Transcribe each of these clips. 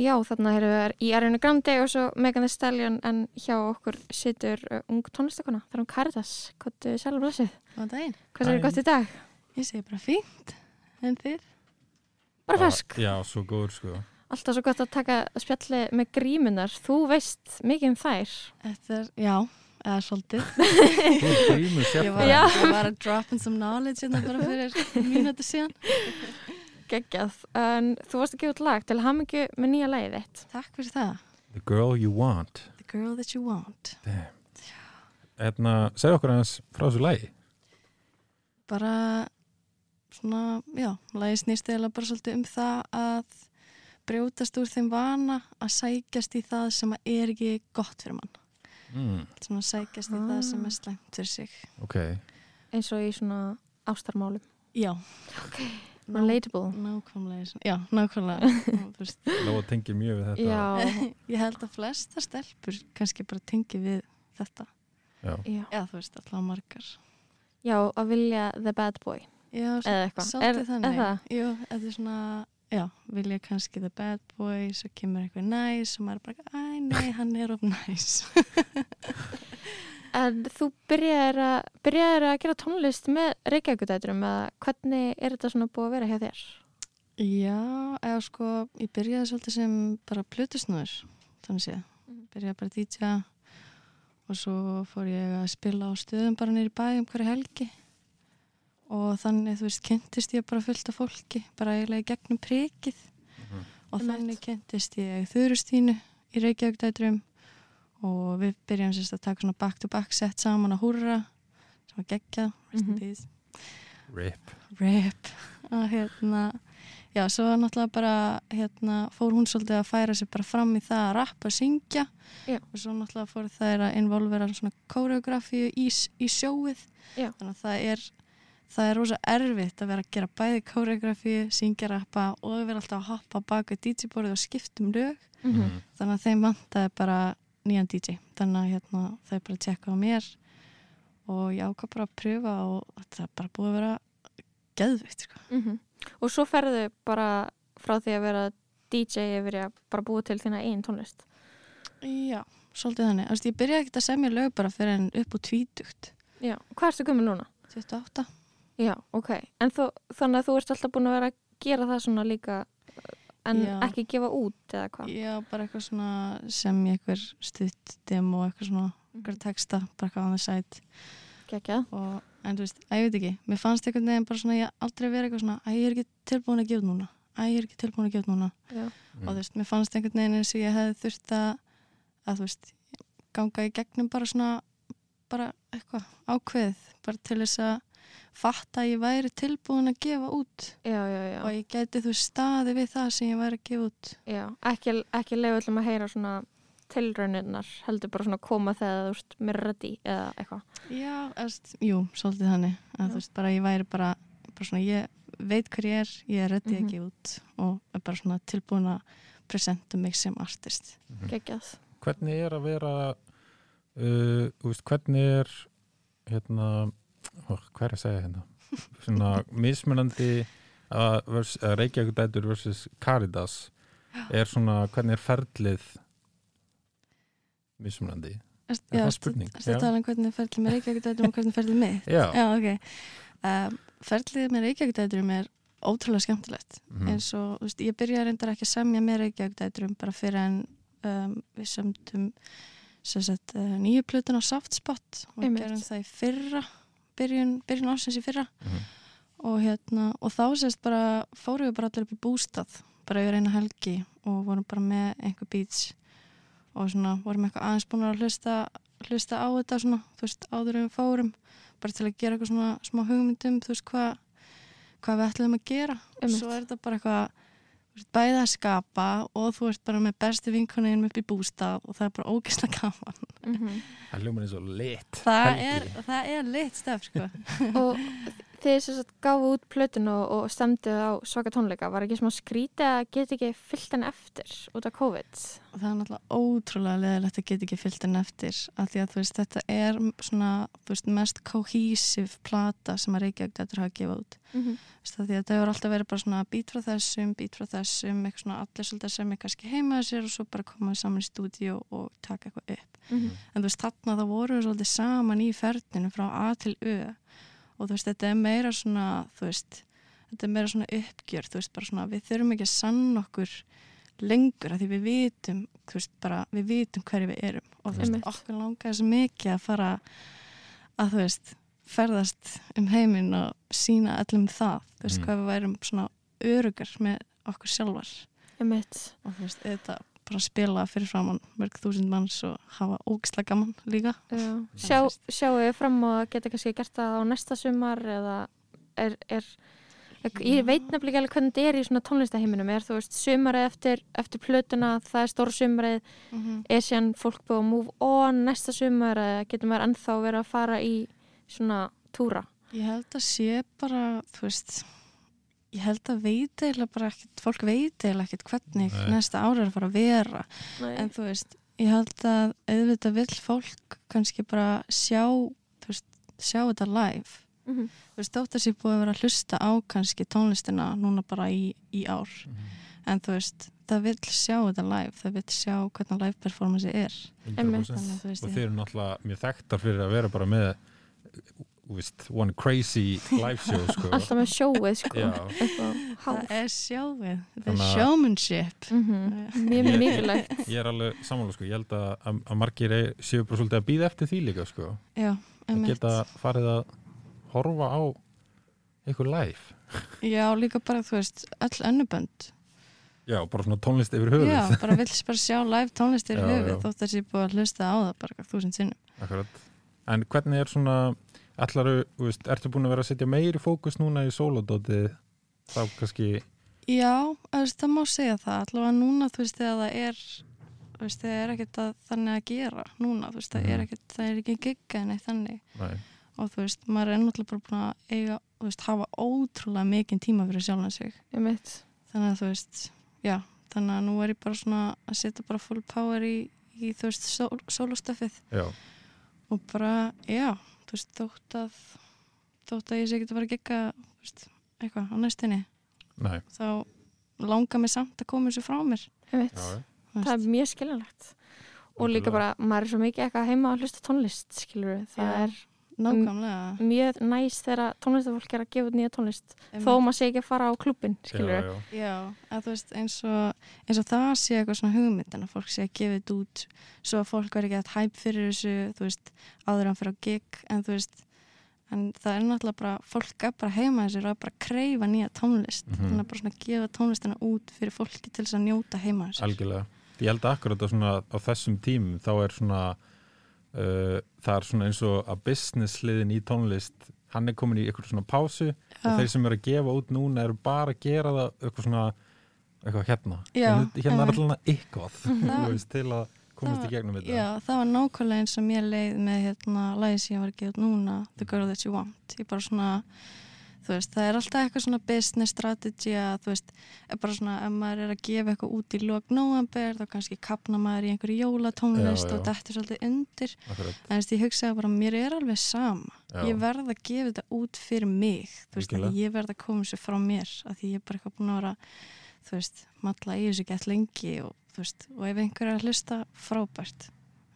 Já, þarna erum við í Ariana Grande og svo Megan Thee Stallion en hjá okkur situr uh, ung tónlistakona, það er um Caritas hvað er sjálf blessið? Góðan daginn. Hvað er Daginn. gott í dag? Ég segi bara fínt. En þið? Bara fersk. Já, svo góður sko. Alltaf svo gott að taka spjalli með grímunar. Þú veist mikið um þær. Þetta er, já, eða svolítið. Er Ég var, var að drop in some knowledge hérna bara fyrir mínúti síðan. Geggjað. En þú varst að gefa út lag til hamingju með nýja lagið þitt. Takk fyrir það. The girl you want. The girl that you want. Hérna, segð okkur aðeins frá þessu lagi. Bara svona, já, lagi snýst eða bara svolítið um það að brjótast úr þeim vana að sækjast í það sem er ekki gott fyrir mann. Mm, Svona sækjast í Ah. það sem er slæmt fyrir sig. ok. Eins og í svona ástarmálum. Já. Ná- Relatable. Nákvæmlega, já, nákvæmlega. Veist, Lóa tengir mjög við þetta. Já, ég held að flesta stelpur kannski bara tengi við þetta. Já. já. Já, þú veist, alltaf margar. Já, að vilja the bad boy. Já, Eða eitthvað. Er- er það? Jú, þetta er svona, já, vilja kannski the bad boy, svo kemur eitthvað næs og maður er bara, æ, nei, hann er of næs. En þú byrjaðir að, byrjaðir að gera tónlist með Reykjavíkudæturum eða hvernig er þetta svona búið að vera hjá þér? já, eða sko, ég byrjaði svolítið sem bara plutusnúður, þannig séð. Mhm. Byrjaði bara að DJ og svo fór ég að spila á stöðum bara nýri bæum hverju helgi og þannig, þú veist, kynntist ég bara fullt af fólki, bara eiginlega í gegnum prikið Mhm. og Einmitt. þannig kynntist ég Þurustínu í Reykjavík-dætrum og við byrjum sérst að taka svona back-to-back set saman að húrra sem var geggjað, rest in Mhm. peace Rip. rip og hérna já, svo var náttúrulega bara hérna, fór hún svolítið að færa sig bara fram í það að rappa og syngja Já. og svo náttúrulega fór þær að involvera svona koreografíu í, í sjóið Já. þannig að það er það er rosa erfitt að vera að gera bæði koreografíu, syngja, rappa og vera alltaf að hoppa á baku DJ-borðið og skipta um lög Mm Mhm. þannig að þeim vantaði bara nýjan DJ þannig að hérna, þau bara tjekka á mér og ég ákvað bara að pröfa og þetta er bara búið að vera geðvikt sko. -hmm. Og svo ferðu bara frá því að vera DJ yfir að bara búa til þína einn tónlist. Já, svolítið þannig. Þú veist, ég byrjaði ekkert að semja lög bara fyrir en upp úr tvítugt. Já, hvað erstu gömur núna? 28. Já, ok. En þú, þannig að þú ert alltaf búin að vera að gera það svona líka en Já. ekki gefa út eða hvað? Já, bara eitthvað svona semja eitthvað stutt demo, eitthvað svona eitthvað texta, bara eitthvað on the side Gekjað. og, en þú veist, að ég veit ekki mér fannst einhvern veginn bara svona, ég aldrei verið eitthvað svona að ég er ekki tilbúin að gefa út núna að ég er ekki tilbúin að gefa út núna Já. Mm. og þú veist, mér fannst einhvern veginn eins og ég hefði þurft að, að þú veist, ganga í gegnum bara svona bara eitthvað ákveð bara til þess að fatta að ég væri tilbúin að gefa út Já, já, já. og ég gæti þú staði við það sem ég væri að gefa út Já, ekki, ekki leiðu öllum að heyra svona tilrauninnar, heldur bara svona koma þegar þú ert mér ready eða eitthvað. Já, erst, jú, svolítið þannig að Já. þú veist, bara ég væri bara, bara svona, ég veit hver ég er, ég er ready Mhm. að gefa út og er bara svona tilbúin að presenta mig sem artist Gekjað. Hvernig er að vera, uh, veist, hvernig er, hérna, hvað er að segja hérna? Svona mismunandi að, vers, að Reykjavík dætur versus Caritas er svona, hvernig er ferlið mismunandi? Er það ertu- spurning? ertu Já. að tala um hvernig ferlið með Reykjavík og hvernig ferlið mitt? Já. Já, ok. Um, ferlið með Reykjavík er ótrúlega skemmtilegt. Mhm. Eins og, þú veist, ég byrjaði reyndar ekki að semja með Reykjavík bara fyrir en um, við sömdum sem sagt, uh, nýju plötun á Softspot og gerum það í fyrra, byrjun, byrjun ársins í fyrra. Mhm. og, hérna, og þá sérst bara fórum við bara allir upp í bústað bara yfir eina helgi og vorum bara með einhver beats og svona vorum eitthvað aðeins búin að hlusta, hlusta á þetta svona, þú veist, áður en við fórum bara til að gera eitthvað svona smá hugmyndum þú veist, hvað hva við ætlum að gera. Og svo er þetta bara eitthvað þú veist, bæði að skapa og þú ert bara með besti vinkuninn upp í bústað og það er bara ógeðslega gaman Mm Það ljómar eins og lit. það er, það er lit stef sko. og þið sem sagt gáfu út plötun og, og stemduð á svaka tónleika, var ekki smá skrítið að geta ekki fyllt henn eftir út af COVID? og það er náttúrulega ótrúlega leðilegt að geta ekki fyllt henn eftir af því að þú veist, þetta er svona, veist, mest cohesive plata sem að Reykjavík gætur hafa gefað út Mm -hmm. Það, því að það hefur alltaf verið bara svona bít frá þessum, bít frá þessum, eitthvað svona allir svolítið sem er kannski heimaði sér og svo bara komaði saman í stúdíu og taka eitthvað upp. Mhm. En þú veist, þarna þá voru við svolítið saman í ferðinu frá A til Ö og þú veist, þetta er meira svona, þú veist, þetta er meira svona uppgjör, þú veist, bara svona við þurfum ekki að sanna okkur lengur að því við vitum, þú veist, bara við vitum hverju við erum og þú veist, Einmitt. okkur langaði svo mikið að fara að, þú veist, ferðast um heiminn og sína allum það, þú veist, Mm. hvað við værum svona örugar með okkur sjálfar Einmitt. og þú veist, þetta bara spila fyrir framann mörg þúsund manns og hafa ógislega gaman líka. Já. Sjá, sjáu þið fram og geta kannski gert það á næsta sumar eða er, er ég veit nefnilega ekki alveg hvernig þetta er í svona tónlistaheiminum er þú veist sumarið eftir, eftir plötuna það er stóra sumarið er síðan fólk búið að move on næsta sumar eða getur maður ennþá verið að fara í svona túra? Ég held að sé bara, þú veist ég held að veit eiginlega bara ekkert fólk veit eiginlega ekkert hvernig Nei. næsta ára er að fara að vera Nei. en þú veist, ég held að auðvitað vill fólk kannski bara sjá þú veist, sjá þetta live Mhm. þú veist, þótt að sé búið að vera að hlusta á kannski tónlistina núna bara í, í ár en þú veist, það vill sjá þetta live það vill sjá hvernig live performance er 100%. Þannig veist, og þeir eru náttúrulega mjög þekktar fyrir að vera bara með þú veist, one crazy live show sko. alltaf með sjóið sko. Það er sjáið, the Þannig að- showmanship. Mhm. mjög Ég- mikilvægt. ég er alveg samanlega sko. ég held að, að, margir er- séu bara svolítið að býða eftir því líka sko. já, að geta farið að horfa á einhver live. Já, líka bara, þú veist, öll önnubönd. Já, bara svona tónlist yfir höfuð. Já, bara vill bara sjá live tónlistir Já, höfuð þótt að sé búið að hlusta á það bara þúsund sinnum. Akkurat. en hvernig er svona ætlaru, þú veist, ertu búin að vera að setja meiri fókus núna í sólodótið þá kannski já, veist, það má segja það. Allavega núna, þú veist, þegar það er veist, það er ekkert að þannig að gera núna, þú veist, það er Mhm. ekkert það er ekki gigga neitt þannig. Nei, og þú veist, maður er náttúrulega bara búin að eiga, þú veist, hafa ótrúlega mikinn tíma fyrir sjálfan sig. Einmitt. þannig að þú veist, já þannig að nú er ég bara svona að setja bara full power í, í þú veist, sól, sólostöfið og bara, já, þú veist, þótt að þótt að ég sé ekki að fara að gegga veist, eitthvað á næstinni nei. þá langar mér samt að koma þessu frá mér. Já, það er mjög skiljanlegt. Og líka bara, maður er svo mikið eitthvað heima að hlusta tónlist, skilur það Já. er nákvæmlega. mjög næs þegar tónlistafólk er að gefa út nýja tónlist. Þó maður sé ekki að fara á klubin, skilur já, já. Já, að þú veist, eins og, eins og það sé eitthvað svona hugmynd en að fólk sé að gefa þetta út svo að fólk verði ekki að hæp fyrir þessu þú veist, áður en fyrir á gig en þú veist, en það er náttúrulega bara fólk er bara heima þessir og er bara að kreyfa nýja tónlist, Mhm. þannig að bara svona gefa tónlistina út fyrir fólki til þess að njóta heima þessir algjörlega. Ég held að akkurat að svona á þessum tímum þá er svona það er svona eins og að business hliðin í tónlist hann er komin í eitthvað svona pásu og þeir sem eru að gefa út núna eru bara að gera það eitthvað svona eitthvað hérna. Já, En hérna er alltaf eitthvað Það- veist, til að komast í gegnum þetta. Já, það var nákvæmlega eins og mér leið með hérna lægi sem ég var að gefa út núna The Girl That You Want. Ég bara svona, veist, það er alltaf eitthvað svona business strategy að þú veist, bara svona, ef maður er að gefa eitthvað út í lok november, þá kannski kapna maður í einhverju jólatónlist Já, já. og þetta er svolítið undir, akkurat, en ég hugsaði bara mér er alveg sama, Já. ég verð að gefa þetta út fyrir mig, þú veist, ég verð að koma þessu frá mér, að því ég er bara eitthvað búin að vera þú veist, matla í þessu gett lengi og þú veist, og ef einhver er að hlusta frábært,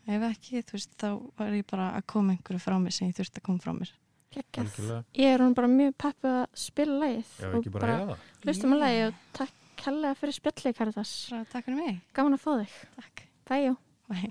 ef ekki þú veist, þá var ég bara að koma einhverju frá mér sem ég þurfti að koma frá mér ég er hún bara mjög peppu að spila lagið já, og ekki bara það. hlustum að lagið og takk kærlega fyrir spjallið Karitas. Bara takk fyrir mig, gaman að fá þig, takk. Bæjó. Bye.